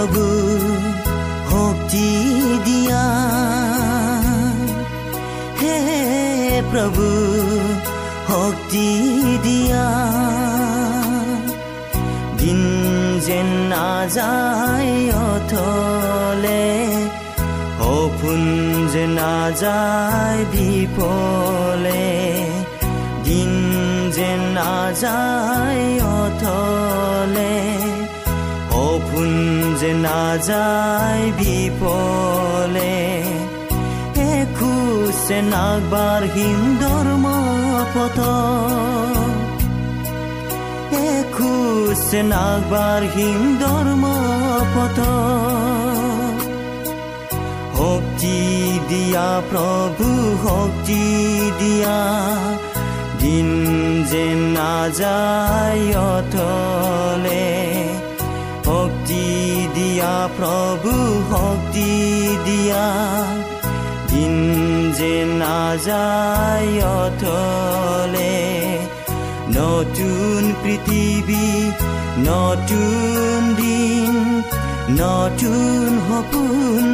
প্ৰভু শক্তি দিয়া হে প্ৰভু শক্তি দিয়া দিন যেন নাযায় অথলে সপোন যে নাযায় বিপলে দিন যেন নাযায় অথলে যে নাযায় বিপলে এখোজে নাগবাঢ়িম ধৰ্ম পথ এখোজে নাগবাঢ়িম ধৰ্ম পথ শক্তি দিয়া প্ৰভু শক্তি দিয়া দিন যেন নাযায় অথলে দিয়া প্ৰভু শক্তি দিয়া। দিন যে নাযায় অথলে নতুন পৃথিৱী নতুন দিন নতুন সপোন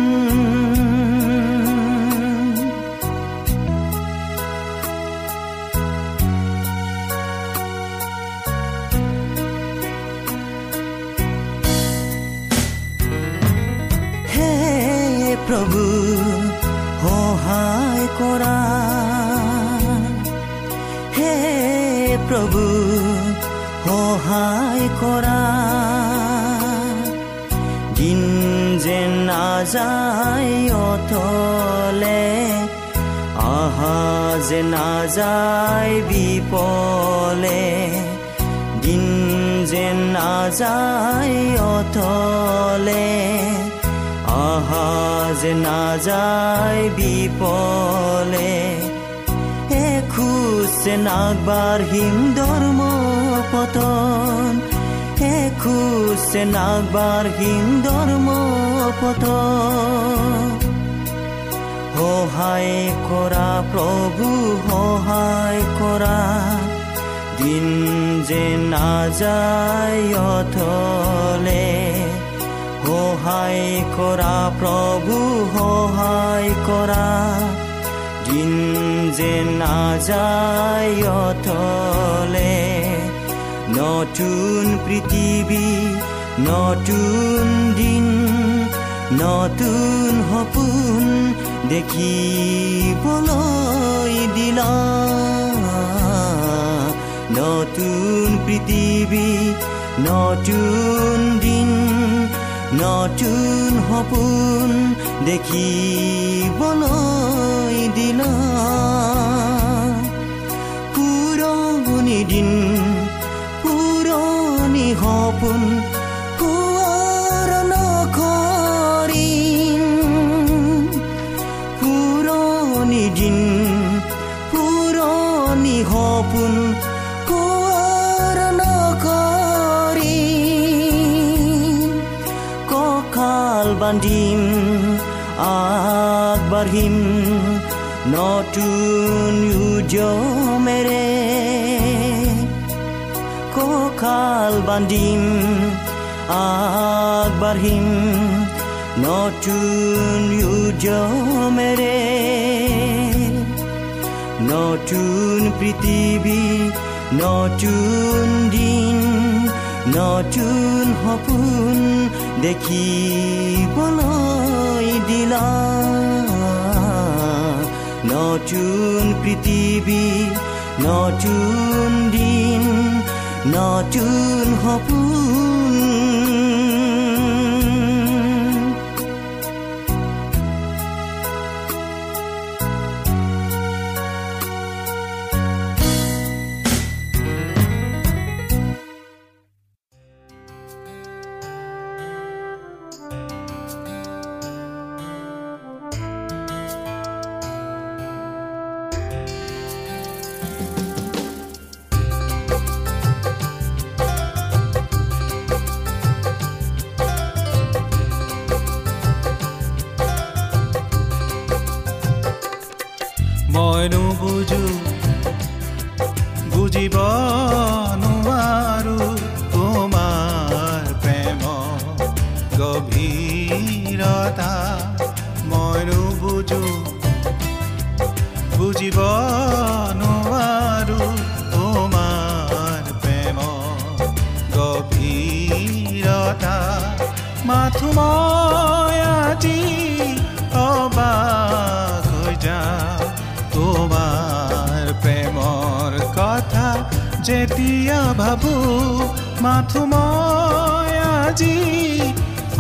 কৰা। হে প্ৰভু সহায় কৰা। দিন যেন নাযায় অথলে আহা যে নাযায় বিপলে। দিন যেন নাযায় আহা যে নাযায় বিপলে। এখোজে নাগবাঢ়িম ধৰ্ম পতন। এখোজে নাগবাঢ়িম ধৰ্ম পতন। সহায় কৰা প্ৰভু সহায় কৰা দিন যে নাযায় অথলে। সহায় কৰা প্ৰভু সহায় কৰা। দিন যে নাযায়তলে নতুন পৃথিৱী নতুন দিন নতুন সপোন দেখিবলৈ দিলা নতুন পৃথিৱী নতুন দিন নতুন সপোন দেখিবলৈ দিলা পুৰণি দিন পুৰণি সপোন আগবাঢ়িম নতুন উদ্যমেৰে কঁকাল বান্ধিম আগবাঢ়িম নতুন উদ্যমেৰে নতুন পৃথিৱী নতুন দিন নতুন সপোন দেখিবলৈ দিলা। নতুন পৃথিৱী নতুন দিন নতুন সপোন যেতিয়া ভাবো মাথো মই আজি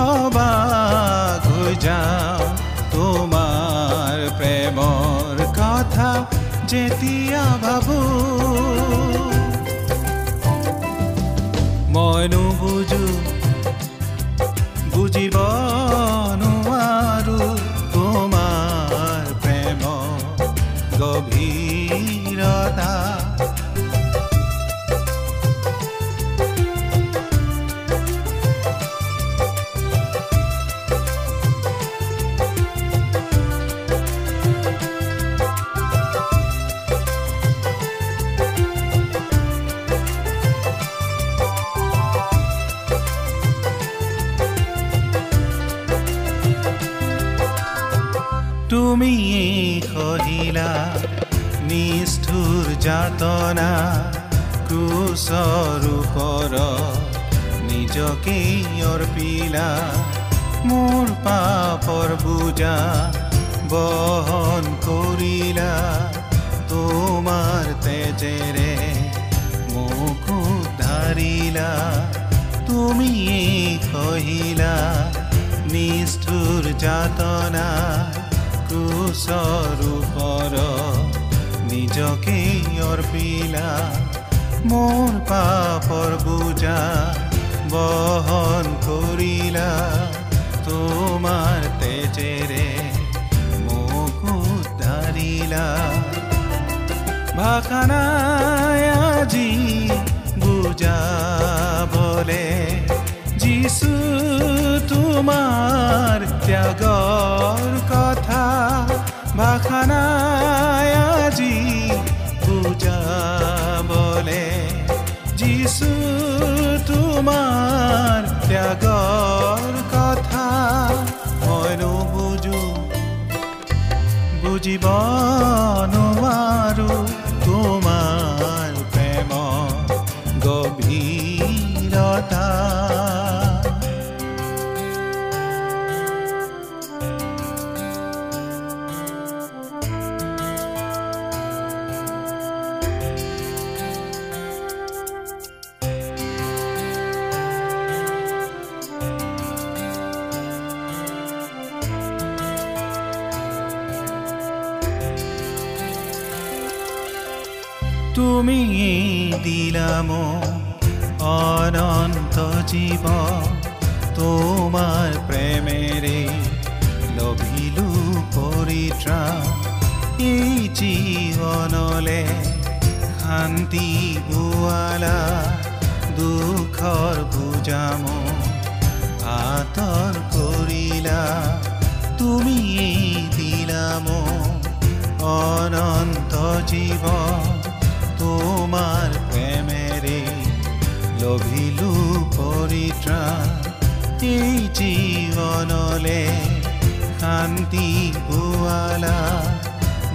অবাক হৈ যাওঁ তোমাৰ প্ৰেমৰ কথা যেতিয়া ভাবো তুমি সহিলা নিষ্ঠুৰ যাতনা ক্ৰুচৰ নিজকে অৰ্পিলা মোৰ পাপৰ বুজা বহন কৰিলা তোমাৰ তেজেৰে মোক উদ্ধাৰিলা তুমি সহিলা নিষ্ঠুৰ যাতনা ক্ৰুচৰ ওপৰ নিজকে অৰ্পিলা মোৰ পাপৰ বুজা বহন কৰিলা। তোমাৰ তেজেৰে মোক উদ্ধাৰিলা। ভাষা নাই আজি বুজাবলে যিছু তোমাৰ বুজিব তুমি দিলাম অনন্ত জীৱ তোমাৰ প্ৰেমেৰে লভিলো পৰিত্ৰাণ এই জীৱনলে শান্তি বোৱালা দুখৰ বুজাম আঁতৰ কৰিলা তুমি দিলাম। অনন্ত জীৱ তোমাৰ প্ৰেমেৰে লভিলো পৰিত্ৰাণ এই জীৱনলে শান্তি পোৱালা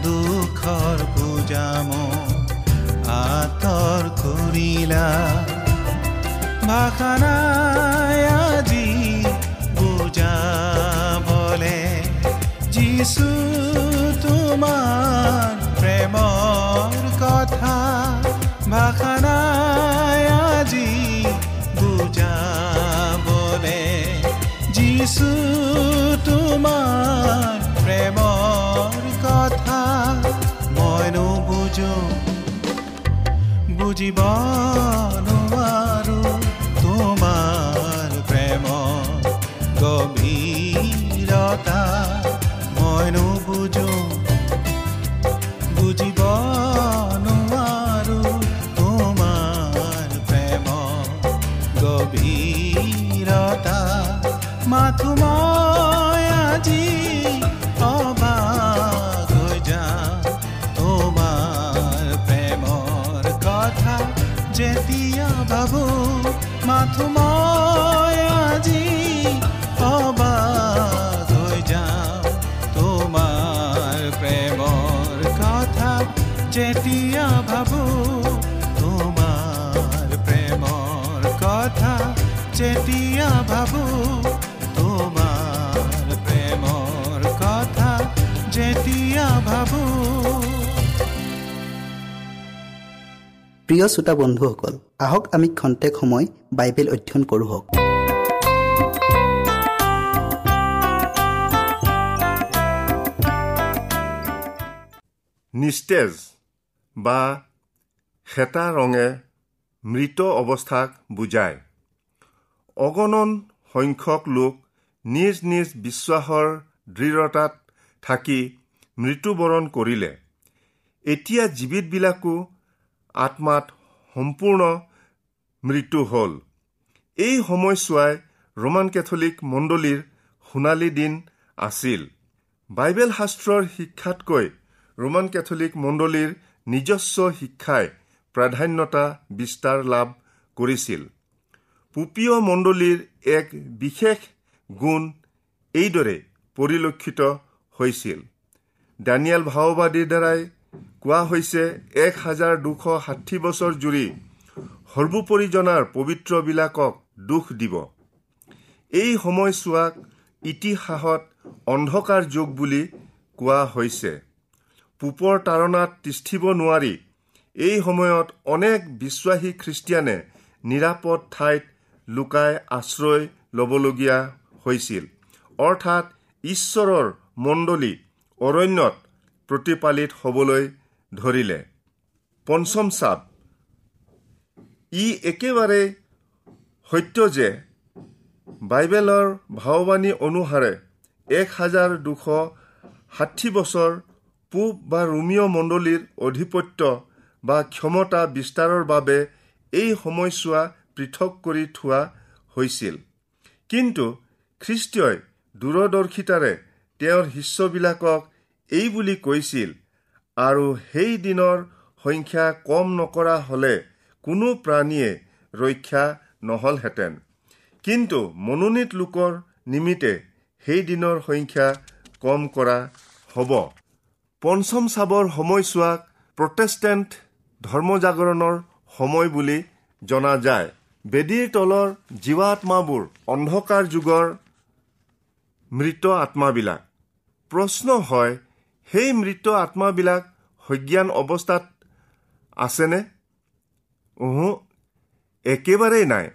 দুখৰ বুজাম আঁতৰ কৰিলা ভাষা নাই আজি বুজাবলে যিছু তোমাৰ প্ৰেমৰ কথা মইনো বুজো বুজিব যেতিয়া ভাবো মাথো মই আজি হৈ যাওঁ তোমাৰ প্ৰেমৰ কথা। যেতিয়া ভাবো তোমাৰ প্ৰেমৰ কথা যেতিয়া প্ৰিয় শ্ৰোতা বন্ধুসকল আহক আমি খন্তেক সময় বাইবেল অধ্যয়ন কৰোঁ নিস্তেজ বা সেতা ৰঙে মৃত অৱস্থাক বুজায়। অগণন সংখ্যক লোক নিজ নিজ বিশ্বাসৰ দৃঢ়তাত থাকি মৃত্যুবৰণ কৰিলে। এতিয়া জীৱিতবিলাকো আত্মাত সম্পূৰ্ণ মৃত্যু হ'ল। এই সময়ছোৱাই ৰোমান কেথলিক মণ্ডলীৰ সোণালী দিন আছিল। বাইবেল শাস্ত্ৰৰ শিক্ষাতকৈ ৰোমান কেথলিক মণ্ডলীৰ নিজস্ব শিক্ষাই প্ৰাধান্যতা বিস্তাৰ লাভ কৰিছিল। পুপীয় মণ্ডলীৰ এক বিশেষ গুণ এইদৰে পৰিলক্ষিত হৈছিল। দানিয়েল ভাওবাদীৰ দ্বাৰাই কোৱা হৈছে এক হাজাৰ দুশ ষাঠি বছৰ জুৰি সৰ্বোপৰি জনাৰ পবিত্ৰবিলাকক দুখ দিব। এই সময়ছোৱাক ইতিহাসত অন্ধকাৰ যুগ বুলি কোৱা হৈছে। পূপৰ তাৰণাত তিষ্ঠিব নোৱাৰি এই সময়ত অনেক বিশ্বাসী খ্ৰীষ্টিয়ানে নিৰাপদ ঠাইত লুকাই আশ্ৰয় ল'বলগীয়া হৈছিল। অৰ্থাৎ ঈশ্বৰৰ মণ্ডলী অৰণ্যত প্ৰতিপালিত হ'বলৈ ধৰিলে। পঞ্চম চাপ। ই একেবাৰে সত্য যে বাইবেলৰ ভাৱবাণী অনুসাৰে এক হাজাৰ দুশ ষাঠি বছৰ পূব বা ৰোমিঅ মণ্ডলীৰ অধিপত্য বা ক্ষমতা বিস্তাৰৰ বাবে এই সময়ছোৱা পৃথক কৰি থোৱা হৈছিল। কিন্তু খ্ৰীষ্টই দূৰদৰ্শিতাৰে তেওঁৰ শিষ্যবিলাকক এই বুলি কৈছিল। আৰু সেই দিনৰ সংখ্যা কম নকৰা হ'লে কোনো প্ৰাণীয়ে ৰক্ষা নহলহেঁতেন। কিন্তু মনোনীত লোকৰ নিমিত্তে সেই দিনৰ সংখ্যা কম কৰা হ'ব। পঞ্চম চাবৰ সময়ছোৱাক প্ৰটেষ্টেণ্ট ধৰ্মজাগৰণৰ সময় বুলি জনা যায়। বেদীৰ তলৰ জীৱাত্মাবোৰ অন্ধকাৰ যুগৰ মৃত আত্মাবিলাক। প্ৰশ্ন হয় সেই মৃত আত্মাবিলাক সজ্ঞান অৱস্থাত আছেনে? ওহো একেবাৰেই নাই।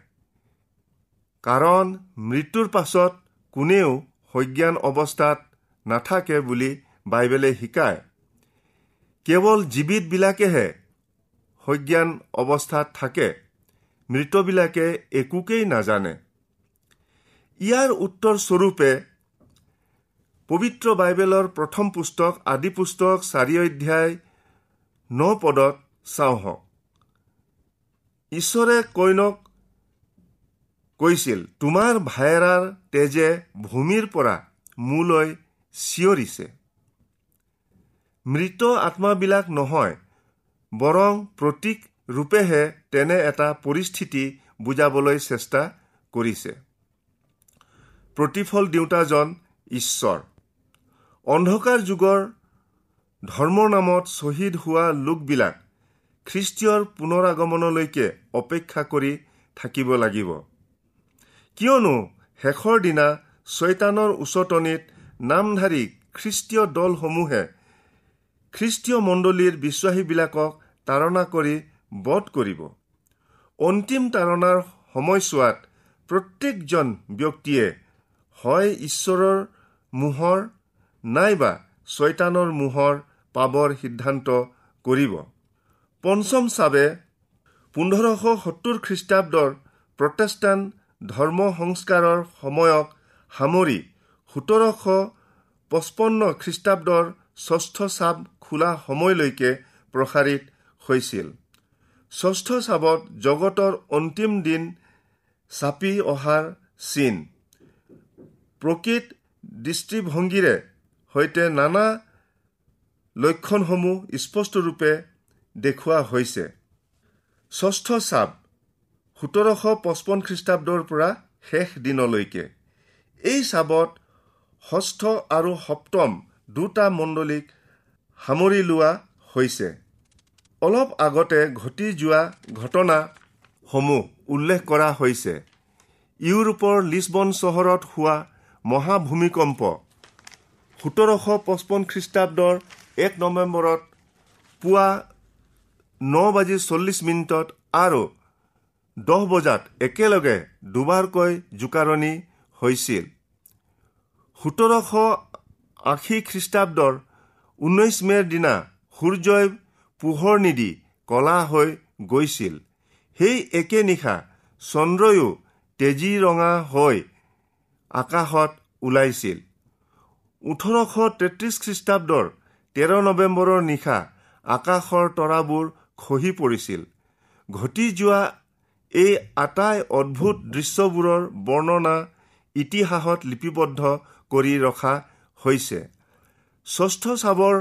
কাৰণ মৃত্যুৰ পাছত কোনেও সজ্ঞান অৱস্থাত নাথাকে বুলি বাইবেলে শিকায়। কেৱল জীৱিতবিলাকেহে সজ্ঞান অৱস্থাত থাকে মৃতবিলাকে একোকেই নাজানে। ইয়াৰ উত্তৰ স্বৰূপে পবিত্ৰ বাইবেলৰ প্ৰথম পুস্তক আদি পুস্তক চাৰি অধ্যায় ন পদত চাওঁ হওক ঈশ্বৰে কইনক কৈছিল তোমাৰ ভায়েৰাৰ তেজে ভূমিৰ পৰা মোলৈ চিঞৰিছে। মৃত আত্মাবিলাক নহয় বৰং প্ৰতীক ৰূপেহে তেনে এটা পৰিস্থিতি বুজাবলৈ চেষ্টা কৰিছে। প্ৰতিফল দিওঁতাজন ঈশ্বৰ। অন্ধকাৰ যুগৰ ধৰ্মৰ নামত শ্বহীদ হোৱা লোকবিলাক খ্ৰীষ্টীয়ৰ পুনৰাগমনলৈকে অপেক্ষা কৰি থাকিব লাগিব। কিয়নো শেষৰ দিনা ছয়তানৰ উচতনিত নামধাৰী খ্ৰীষ্টীয় দলসমূহে খ্ৰীষ্টীয় মণ্ডলীৰ বিশ্বাসীবিলাকক তাৰণা কৰি বধ কৰিব। অন্তিম তাৰণাৰ সময়ছোৱাত প্ৰত্যেকজন ব্যক্তিয়ে হয় ঈশ্বৰৰ মোহৰ নাইবা ছয়তানৰ মোহৰ পাবৰ সিদ্ধান্ত কৰিব। পঞ্চম চাবে পোন্ধৰশ সত্তৰ খ্ৰীষ্টাব্দৰ প্ৰটেষ্টাণ্ট ধৰ্ম সংস্কাৰৰ সময়ক সামৰি সোতৰশ পঁচপন্ন খ্ৰীষ্টাব্দৰ ষষ্ঠ চাপ খোলা সময়লৈকে প্ৰসাৰিত হৈছিল। ষষ্ঠ চাবত জগতৰ অন্তিম দিন চাপি অহাৰ চিন। প্ৰকৃত দৃষ্টিভংগীৰে সৈতে নানা লক্ষণসমূহ স্পষ্টৰূপে দেখুওৱা হৈছে। ষষ্ঠ চাপ সোতৰশ পঁচপন্ন খ্ৰীষ্টাব্দৰ পৰা শেষ দিনলৈকে। এই চাবত ষষ্ঠ আৰু সপ্তম দুটা মণ্ডলীক সামৰি লোৱা হৈছে। অলপ আগতে ঘটি যোৱা ঘটনাসমূহ উল্লেখ কৰা হৈছে। ইউৰোপৰ লিছবন চহৰত হোৱা মহাভূমিকম্প সোতৰশ পঁচপন্ন খ্ৰীষ্টাব্দৰ এক নৱেম্বৰত পুৱা ন বাজি চল্লিছ মিনিটত আৰু দহ বজাত একেলগে দুবাৰকৈ জোকাৰণি হৈছিল। সোতৰশ আশী খ্ৰীষ্টাব্দৰ ঊনৈছ মেৰ দিনা সূৰ্যই পোহৰ নিদি কলা হৈ গৈছিল। সেই একে নিশা চন্দ্ৰয়ো তেজী ৰঙা হৈ আকাশত ওলাইছিল। ওঠৰশ তেত্ৰিছ খ্ৰীষ্টাব্দৰ তেৰ নৱেম্বৰৰ নিশা আকাশৰ তৰাবোৰ খহি পৰিছিল। ঘটি যোৱা এই আটাই অদ্ভুত দৃশ্যবোৰৰ বৰ্ণনা ইতিহাসত লিপিবদ্ধ কৰি ৰখা হৈছে। ষষ্ঠ চাবৰ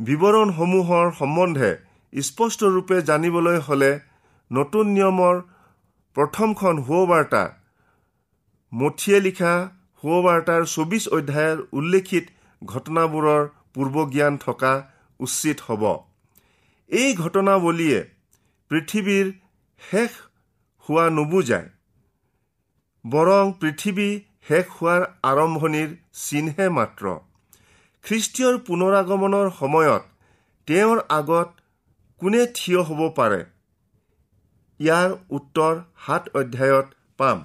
বিৱৰণসমূহৰ সম্বন্ধে স্পষ্টৰূপে জানিবলৈ হ'লে নতুন নিয়মৰ প্ৰথমখন সুবাৰ্তা মঠিয়ে লিখা সুবাৰ্তাৰ চৌবিছ অধ্যায়ৰ উল্লেখিত ঘটনাবোৰৰ পূৰ্বজ্ঞান থকা উচিত হ'ব। এই ঘটনাৱলীয়ে পৃথিৱীৰ শেষ হোৱা নুবুজায়। বৰং পৃথিৱী শেষ হোৱাৰ আৰম্ভণিৰ চিনহে মাত্ৰ। খ্ৰীষ্টীয়ৰ পুনৰাগমনৰ সময়ত তেওঁৰ আগত কোনে থিয় হ'ব পাৰে? ইয়াৰ উত্তৰ সাত অধ্যায়ত পাম।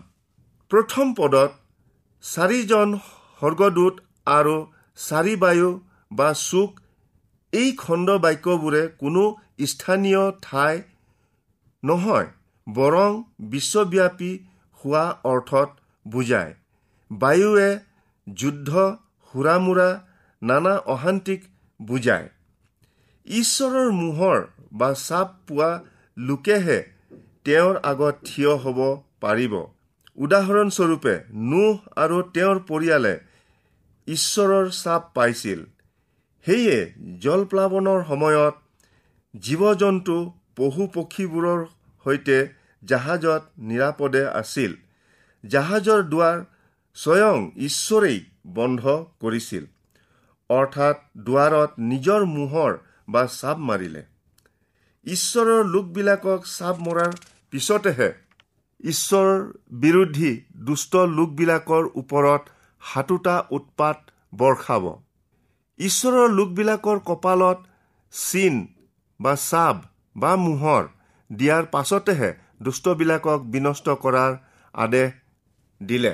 প্ৰথম পদত চাৰিজন স্বৰ্গদূত আৰু চাৰি বায়ু বা চুক এই খণ্ড বাক্যবোৰে কোনো স্থানীয় ঠাই নহয় বৰং বিশ্বব্যাপী হোৱা অৰ্থত বুজায়। বায়ুৱে যুদ্ধ সুৰামোৰা নানা অশান্তিক বুজায়। ঈশ্বৰৰ মোহৰ বা চাপ পোৱা লোকেহে তেওঁৰ আগত থিয় হ'ব পাৰিব। উদাহৰণস্বৰূপে নোহ আৰু তেওঁৰ পৰিয়ালে ঈশ্বৰৰ চাপ পাইছিল। সেয়ে জলপ্লাৱনৰ সময়ত জীৱ জন্তু পশু পক্ষীবোৰৰ সৈতে জাহাজত নিৰাপদে আছিল। জাহাজৰ দুৱাৰ স্বয়ং ঈশ্বৰেই বন্ধ কৰিছিল। অৰ্থাৎ দুৱাৰত নিজৰ মোহৰ বা চাপ মাৰিলে। ঈশ্বৰৰ লোকবিলাকক চাপ মৰাৰ পিছতেহে ঈশ্বৰ বিৰোধী দুষ্ট লোকবিলাকৰ ওপৰত সাতোটা উৎপাত বৰ্ষাব। ঈশ্বৰৰ লোকবিলাকৰ কপালত চিন বা চাব বা মোহৰ দিয়াৰ পাছতেহে দুষ্টবিলাকক বিনষ্ট কৰাৰ আদেশ দিলে।